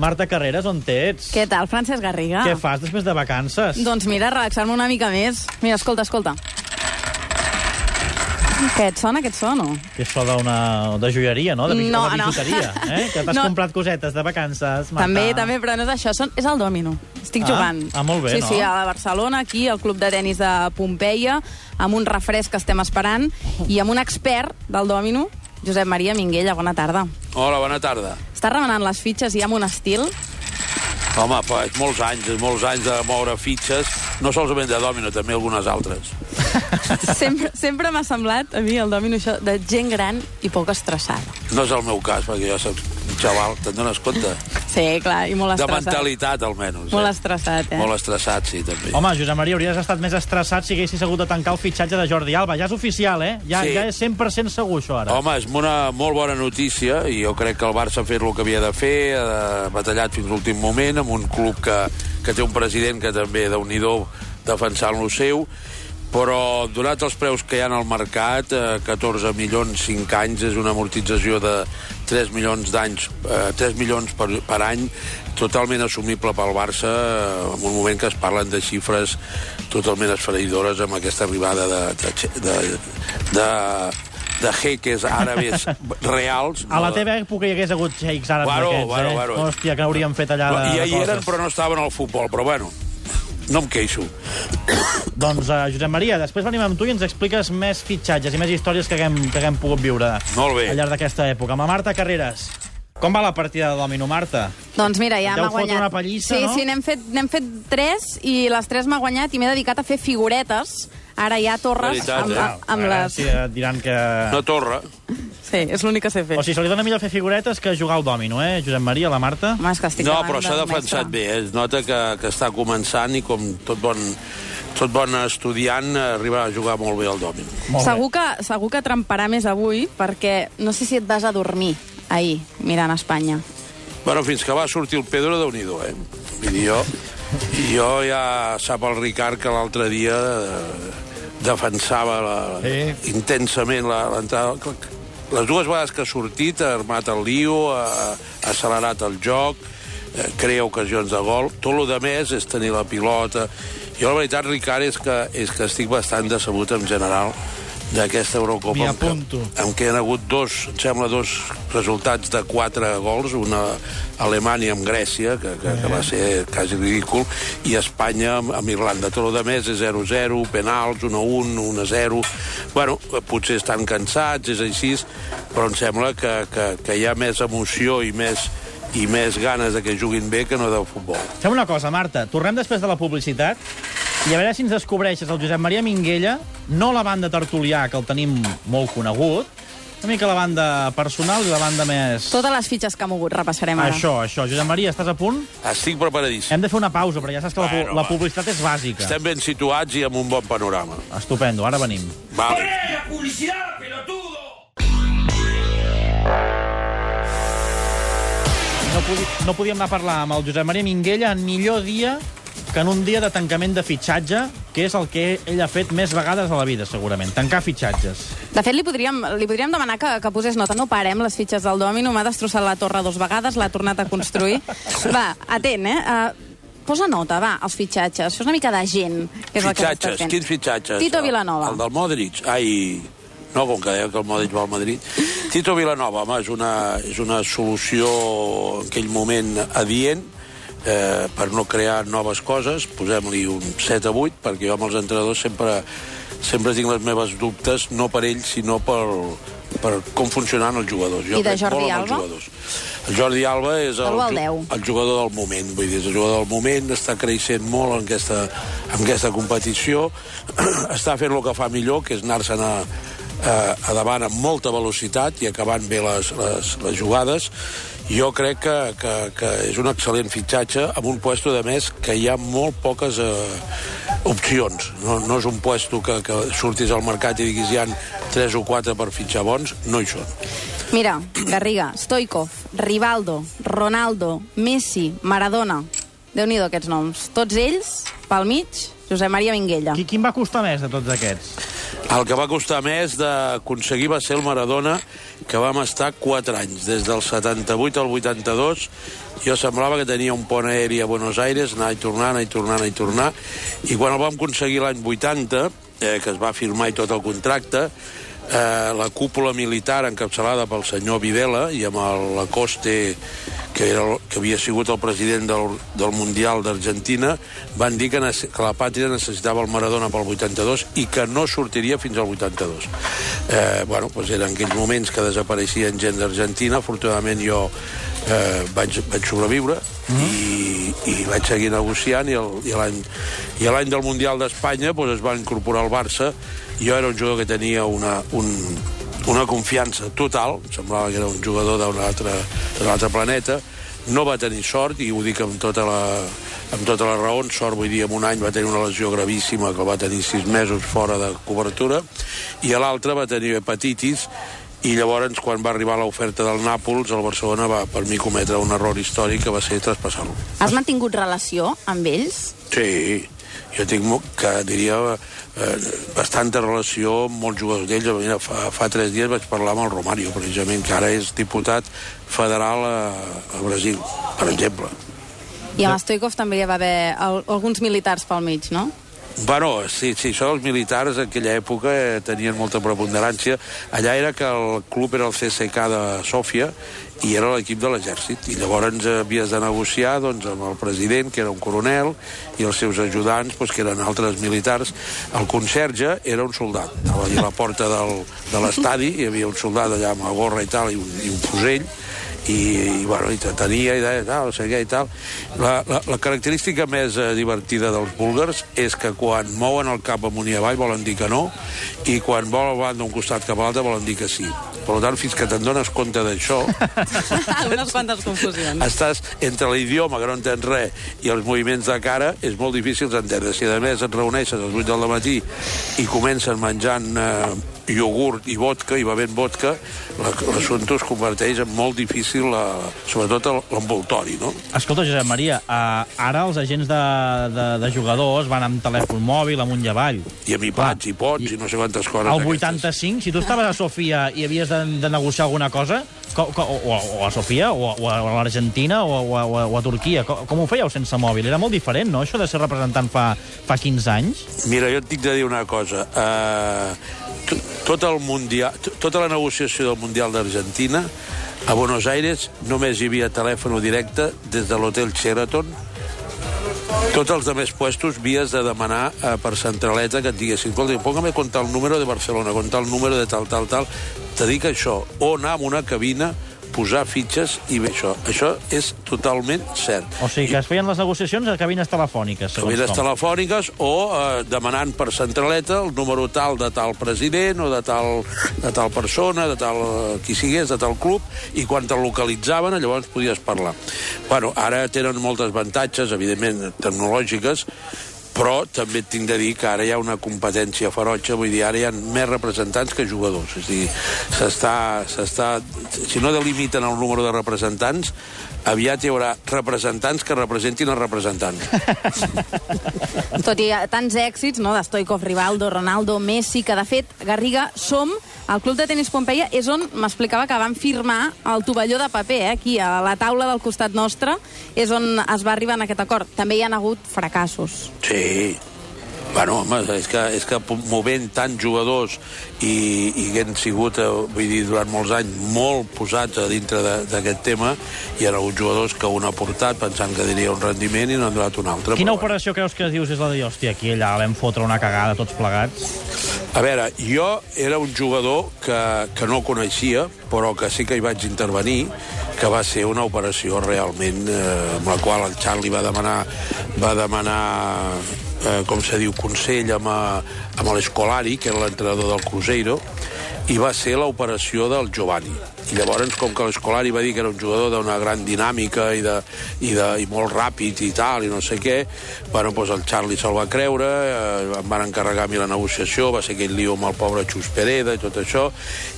Marta Carreras, on ets? Què tal, Francesc Garriga? Què fas després de vacances? Doncs mira, relaxar-me una mica més. Mira, escolta, escolta. Què et sona, què et sona? Que és això d'una... de joieria, no? De, bi- No, de no. bijuteria, eh? Que t'has No. comprat cosetes de vacances, Marta. També, també, però no és això, són, és el dòmino. Estic Ah, jugant. ah, molt bé, sí, no? Sí, a la Barcelona, aquí, al Club de Tenis de Pompeia, amb un refresc que estem esperant, i amb un expert del dòmino, Josep Maria Minguella. Bona tarda. Hola, bona tarda. Està remenant les fitxes i amb un estil. Home, fa molts anys, molts anys de moure fitxes, no solament de dòmino, també algunes altres. Sempre, sempre m'ha semblat, a mi, el dòmino, això, de gent gran i poc estressada. No és el meu cas, perquè jo soc un xaval, te'n dones compte? Sí, clar, i molt De estressat. mentalitat, almenys. Molt eh? estressat, eh? Molt estressat, sí, també. Home, Josep Maria, hauries estat més estressat si haguessis hagut de tancar el fitxatge de Jordi Alba. Ja és oficial, eh? Ja, Sí. ja és 100% segur, això, ara. Home, és una molt bona notícia i jo crec que el Barça ha fet el que havia de fer, ha batallat fins l'últim moment amb un club que, que té un president que també, de nhi defensant lo seu, però donats els preus que hi ha al mercat, eh, 14 milions, 5 anys, és una amortització de 3 milions d'anys, eh, 3 milions per, per any, totalment assumible pel Barça, eh, en un moment que es parlen de xifres totalment esfereïdores amb aquesta arribada de, de, de, de, de jeques àrabes reals. A la teva època hi hagués hagut xeics àrabs Bueno, d'aquests, bueno, eh? bueno. Hòstia, que hauríem fet allà de, I ahir eren, però no estaven al futbol, però bueno, no em queixo. Doncs, uh, Josep Maria, després venim amb tu i ens expliques més fitxatges i més històries que haguem, que haguem pogut viure Molt bé. al llarg d'aquesta època. Amb Marta Carreras. Com va la partida de dòmino, Marta? Doncs mira, ja m'ha guanyat. una pallissa, sí, no? sí, n'hem fet, n'hem fet tres i les tres m'ha guanyat i m'he dedicat a fer figuretes. Ara hi ha torres Veritat, amb, eh? amb Ara les... Sí, diran que... Una torre. Sí, és l'únic que sé fer. O sigui, se li dona millor fer figuretes que jugar al dòmino, eh, Josep Maria, la Marta? Home, és que estic No, però s'ha defensat mestre. bé. eh? Es nota que, que està començant i com tot bon, tot bon estudiant eh, arriba a jugar molt bé al dòmino. Molt Segur que, segur que tremparà més avui perquè no sé si et vas a dormir ahir mirant Espanya. Bueno, fins que va sortir el Pedro, de nhi eh? Vull dir, jo, jo ja sap el Ricard que l'altre dia eh, defensava la, Sí. intensament la- l'entrada. Les dues vegades que ha sortit ha armat el lío, ha, ha accelerat el joc, eh, crea ocasions de gol. Tot el de més és tenir la pilota. Jo, la veritat, Ricard, és que, és que estic bastant decebut en general d'aquesta Eurocopa. M'hi apunto. en què hi ha hagut dos, em sembla, dos resultats de quatre gols, una Alemanya amb Grècia, que, que, que va ser quasi ridícul, i Espanya amb, amb Irlanda. Tot el de més és 0-0, penals, 1-1, 1-0... Bueno, potser estan cansats, és així, però em sembla que, que, que hi ha més emoció i més, i més ganes de que juguin bé que no del futbol. Fem una cosa, Marta. Tornem després de la publicitat i a veure si ens descobreixes el Josep Maria Minguella, no la banda Tertulià, que el tenim molt conegut, una mica la banda personal i la banda més... Totes les fitxes que ha mogut repassarem ara. Això, això. Josep Maria, estàs a punt? Estic preparadíssim. Hem de fer una pausa, però ja saps que la, pu- Bueno, la va. publicitat és bàsica. Estem ben situats i amb un bon panorama. Estupendo, ara venim. Vale. la publicidad, pelotudo! Podi no podíem anar a parlar amb el Josep Maria Minguella en millor dia que en un dia de tancament de fitxatge, que és el que ell ha fet més vegades a la vida, segurament. Tancar fitxatges. De fet, li podríem, li podríem demanar que, que posés nota. No parem les fitxes del dòmino, m'ha destrossat la torre dos vegades, l'ha tornat a construir. Va, atent, eh? Uh, posa nota, va, als fitxatges. És una mica de gent, que és el que Fitxatges, s'està fent. quins fitxatges? Tito El- Vilanova. El del Modric? Ai, no, com que deia que el Modric va al Madrid. Tito Vilanova, home, és una, és una solució en aquell moment adient, eh, per no crear noves coses, posem-li un 7 a 8, perquè jo amb els entrenadors sempre, sempre tinc les meves dubtes, no per ells, sinó per, per com funcionen els jugadors. Jo I de Jordi en els Alba? jugadors. El Jordi Alba és el, Alba 10. el jugador del moment, vull dir, és el jugador del moment, està creixent molt en aquesta, en aquesta competició, està fent el que fa millor, que és anar-se'n a, a, a davant amb molta velocitat i acabant bé les, les, les jugades. Jo crec que, que, que és un excel·lent fitxatge amb un puesto de més que hi ha molt poques eh, opcions. No, no és un puesto que, que surtis al mercat i diguis hi ha 3 o 4 per fitxar bons, no hi són. Mira, Garriga, Stoikov, Rivaldo, Ronaldo, Messi, Maradona. déu nhi aquests noms. Tots ells, pel mig, Josep Maria Minguella. Qui, quin va costar més de tots aquests? El que va costar més d'aconseguir va ser el Maradona, que vam estar 4 anys, des del 78 al 82. Jo semblava que tenia un pont aeri a Buenos Aires, anar i tornar, anar i tornar, anar i tornar. I quan el vam aconseguir l'any 80, eh, que es va firmar i tot el contracte, eh, la cúpula militar encapçalada pel senyor Videla i amb el Lacoste que, era el, que havia sigut el president del, del Mundial d'Argentina, van dir que, que la pàtria necessitava el Maradona pel 82 i que no sortiria fins al 82. Eh, bueno, doncs eren aquells moments que desapareixien gent d'Argentina. Afortunadament jo eh, vaig, vaig sobreviure mm. i, i vaig seguir negociant i l'any del Mundial d'Espanya doncs, es va incorporar al Barça jo era un jugador que tenia una, un, una confiança total, semblava que era un jugador d'un altre, altre planeta, no va tenir sort, i ho dic amb tota la, amb tota la raó, sort vull dir, en un any va tenir una lesió gravíssima que va tenir sis mesos fora de cobertura, i a l'altre va tenir hepatitis, i llavors, quan va arribar l'oferta del Nàpols, el Barcelona va, per mi, cometre un error històric que va ser traspassar-lo. Has mantingut relació amb ells? Sí, jo tinc, que diria, eh, bastanta relació amb molts jugadors d'ells. Mira, fa, fa tres dies vaig parlar amb el Romario, precisament, que ara és diputat federal a, a Brasil, per exemple. I amb Stoikov també hi va haver alguns militars pel mig, no? Bueno, sí, sí, això dels militars en aquella època eh, tenien molta preponderància. Allà era que el club era el CSK de Sòfia i era l'equip de l'exèrcit. I llavors havies de negociar doncs, amb el president, que era un coronel, i els seus ajudants, doncs, que eren altres militars. El conserge era un soldat. Allà a la porta del, de l'estadi, hi havia un soldat allà amb la gorra i tal, i un, i un fusell, i, i, bueno, i tenia i tal, sé què i tal. La, la, la característica més eh, divertida dels búlgars és que quan mouen el cap amunt i avall volen dir que no, i quan volen d'un costat cap a l'altre volen dir que sí. Per tant, fins que te'n dones compte d'això... Unes quantes confusions. Estàs entre l'idioma, que no entens res, i els moviments de cara, és molt difícil d'entendre. Si a més et reuneixes a les 8 del matí i comencen menjant eh, iogurt i vodka, i bevent vodka, l'assumpte es converteix en molt difícil, la, sobretot l'envoltori, no? Escolta, Josep Maria, uh, ara els agents de, de, de jugadors van amb telèfon mòbil amunt i avall. I amb iPads, i pots, i, i no sé quantes coses. El 85, si tu estaves a Sofia i havies de, de negociar alguna cosa, o, o, o a Sofia, o, o a l'Argentina, o, o, o, o a Turquia, com, com ho fèieu sense mòbil? Era molt diferent, no?, això de ser representant fa, fa 15 anys? Mira, jo et dic de dir una cosa. Uh, tot el mundial, tota la negociació del Mundial d'Argentina, a Buenos Aires només hi havia telèfon directe des de l'hotel Sheraton. Tots els demés puestos vies de demanar eh, per centraleta que et diguessin, escolta, póngame con tal número de Barcelona, con tal número de tal, tal, tal. Te dic això, o anar a una cabina posar fitxes i bé, això. Això és totalment cert. O sigui, que es feien les negociacions a cabines telefòniques, segons cabines com. telefòniques o eh, demanant per centraleta el número tal de tal president o de tal, de tal persona, de tal eh, qui sigués, de tal club, i quan te localitzaven, llavors podies parlar. Bueno, ara tenen moltes avantatges, evidentment, tecnològiques, però també tinc de dir que ara hi ha una competència ferotge, vull dir, ara hi ha més representants que jugadors. És a dir, s'està... Si no delimiten el número de representants, aviat hi haurà representants que representin els representants. Tot i tants èxits, no?, d'Stoikov, Rivaldo, Ronaldo, Messi, que de fet, Garriga, som el Club de Tenis Pompeia és on m'explicava que van firmar el tovalló de paper, eh, aquí, a la taula del costat nostre, és on es va arribar en aquest acord. També hi han hagut fracassos. Sí, Bueno, home, és que, és que movent tants jugadors i, i que han sigut, eh, vull dir, durant molts anys, molt posats a dintre d'aquest tema, hi ha hagut jugadors que un ha portat pensant que diria un rendiment i no han donat un altre. Quina operació creus que dius és la de, hòstia, aquí allà vam fotre una cagada tots plegats? A veure, jo era un jugador que, que no coneixia, però que sí que hi vaig intervenir, que va ser una operació realment eh, amb la qual el Charlie va demanar va demanar eh, com se diu, consell amb, a, amb l'Escolari, que era l'entrenador del Cruzeiro, i va ser l'operació del Giovanni. I llavors, com que l'Escolari va dir que era un jugador d'una gran dinàmica i, de, i, de, i molt ràpid i tal, i no sé què, bueno, doncs el Charlie se'l va creure, eh, em van encarregar a mi la negociació, va ser aquell lío amb el pobre Xus Pereda i tot això,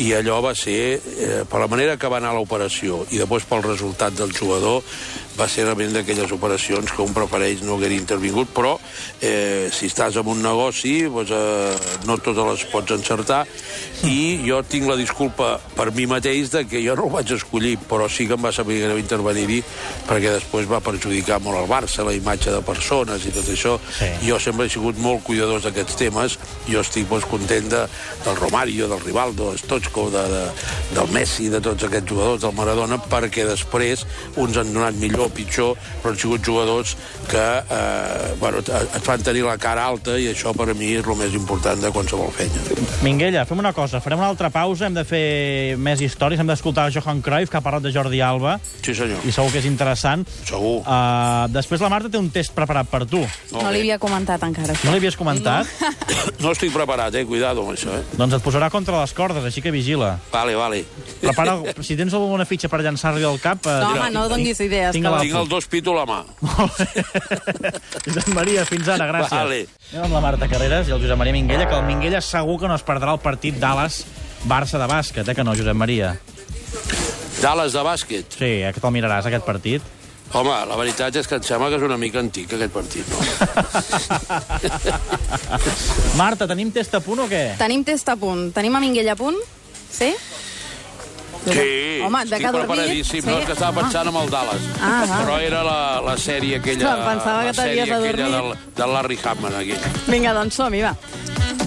i allò va ser, eh, per la manera que va anar l'operació i després pel resultat del jugador, va ser realment d'aquelles operacions que un prefereix no haver intervingut, però eh, si estàs en un negoci, doncs, eh, no totes les pots encertar, i jo tinc la disculpa per mi mateix de que jo no el vaig escollir, però sí que em va saber greu intervenir-hi, perquè després va perjudicar molt el Barça, la imatge de persones i tot això. Sí. Jo sempre he sigut molt cuidadós d'aquests temes, jo estic doncs, content de, del Romario, del Rivaldo, del Stochko, de, de, del Messi, de tots aquests jugadors, del Maradona, perquè després uns han donat millor o pitjor, però han sigut jugadors que eh, bueno, et fan tenir la cara alta i això per a mi és el més important de qualsevol feina. Minguella, fem una cosa, farem una altra pausa, hem de fer més històries, hem d'escoltar Johan Cruyff, que ha parlat de Jordi Alba, Sí, senyor. i segur que és interessant. Segur. Uh, després la Marta té un test preparat per tu. No li havia comentat encara, això. No l'havies comentat? No estic preparat, eh? Cuidado amb això, eh? Doncs et posarà contra les cordes, així que vigila. Vale, vale. Prepara, si tens alguna fitxa per llançar-li al cap... eh, No, home, no donis idees, Tinc que Tinc el dos pito a la mà. Molt bé. Josep Maria, fins ara, gràcies. Vale. Anem amb la Marta Carreras i el Josep Maria Minguella, que el Minguella segur que no es perdrà el partit Dallas-Barça de bàsquet, eh, que no, Josep Maria? Dallas de bàsquet. Sí, eh, que te'l miraràs, aquest partit. Home, la veritat és que em sembla que és una mica antic, aquest partit, no? Marta, tenim test a punt o què? Tenim test a punt. Tenim a Minguella a punt? Sí? Sí, Home, de estic preparadíssim. sí. No, és que estava pensant en el Dallas. Ah, va. Però era la, la sèrie aquella... Clar, pensava que t'havies aquella del, adormit. del Larry Hapman, aquí. Vinga, doncs som-hi, va.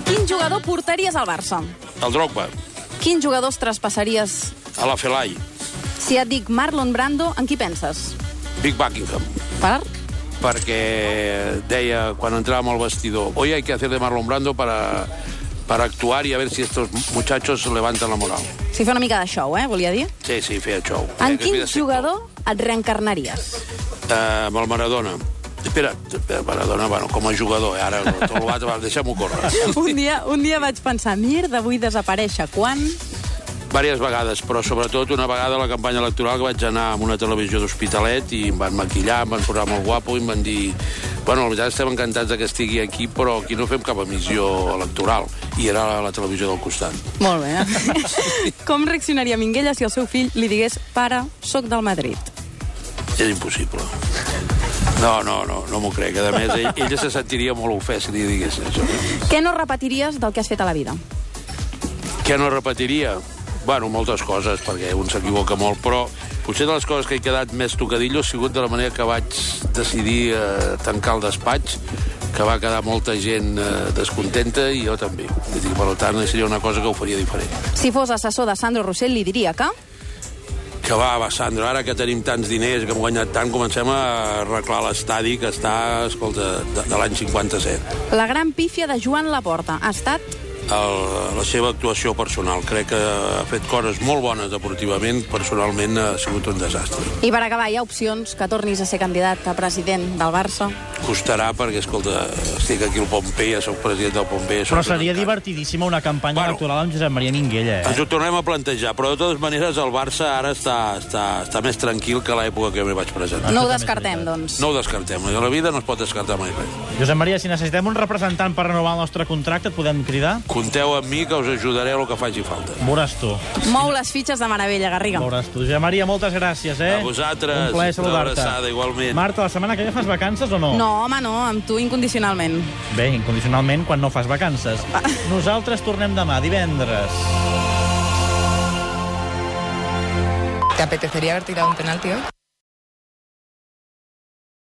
Quin jugador portaries al Barça? El Drogba, Quins jugadors traspassaries? a la Felai, Si et dic Marlon Brando, en qui penses? Big Buckingham. Per? Perquè deia, quan entràvem al vestidor, hoy hay que hacer de Marlon Brando para, para actuar y a ver si estos muchachos levantan la moral. Si fa una mica de show, eh, volia dir. Sí, sí, feia show. En Eh, quin jugador et reencarnaries? Eh, amb el Maradona. Espera, espera, Maradona, bueno, com a jugador, eh, ara tot l'altre, deixem-ho córrer. Un dia, un dia vaig pensar, mierda, vull desaparèixer. Quan? Vàries vegades, però sobretot una vegada a la campanya electoral que vaig anar a una televisió d'Hospitalet i em van maquillar, em van posar molt guapo i em van dir bueno, la veritat estem encantats de que estigui aquí, però aquí no fem cap emissió electoral. I era a la televisió del costat. Molt bé. Com reaccionaria Minguella si el seu fill li digués pare, sóc del Madrid? És impossible. No, no, no, no m'ho crec. A més, ell, ella se sentiria molt ofès si li digués això. Què no repetiries del que has fet a la vida? Què no repetiria? Bueno, moltes coses, perquè un s'equivoca molt, però potser de les coses que he quedat més tocadillo ha sigut de la manera que vaig decidir eh, tancar el despatx, que va quedar molta gent eh, descontenta i jo també. Vull dir, per tant, seria una cosa que ho faria diferent. Si fos assessor de Sandro Rossell, li diria que... Que va, va, Sandro, ara que tenim tants diners, que hem guanyat tant, comencem a arreglar l'estadi que està, escolta, de, de l'any 57. La gran pífia de Joan Laporta ha estat... el, la seva actuació personal. Crec que ha fet coses molt bones deportivament, personalment ha sigut un desastre. I per acabar, hi ha opcions que tornis a ser candidat a president del Barça? Costarà perquè, escolta, estic aquí al Pompei, ja soc president del Pompei. Però seria un divertidíssima una campanya Bueno. electoral amb Josep Maria Minguella, Ens eh? ho tornem a plantejar, però de totes maneres el Barça ara està, està, està més tranquil que l'època que m'hi vaig presentar. No ho descartem, doncs. No ho descartem, a la vida no es pot descartar mai res. Josep Maria, si necessitem un representant per renovar el nostre contracte, et podem cridar? Compteu amb mi que us ajudaré el que faci falta. Veuràs tu. Mou les fitxes de meravella, Garriga. Veuràs tu. Josep Maria, moltes gràcies, eh? A vosaltres. Un plaer saludar-te. igualment. Marta, la setmana que ve fas vacances o no? No, home, no, amb tu incondicionalment. Bé, incondicionalment, quan no fas vacances. Nosaltres tornem demà, divendres. ¿Te apetecería haber tirado un penalti hoy?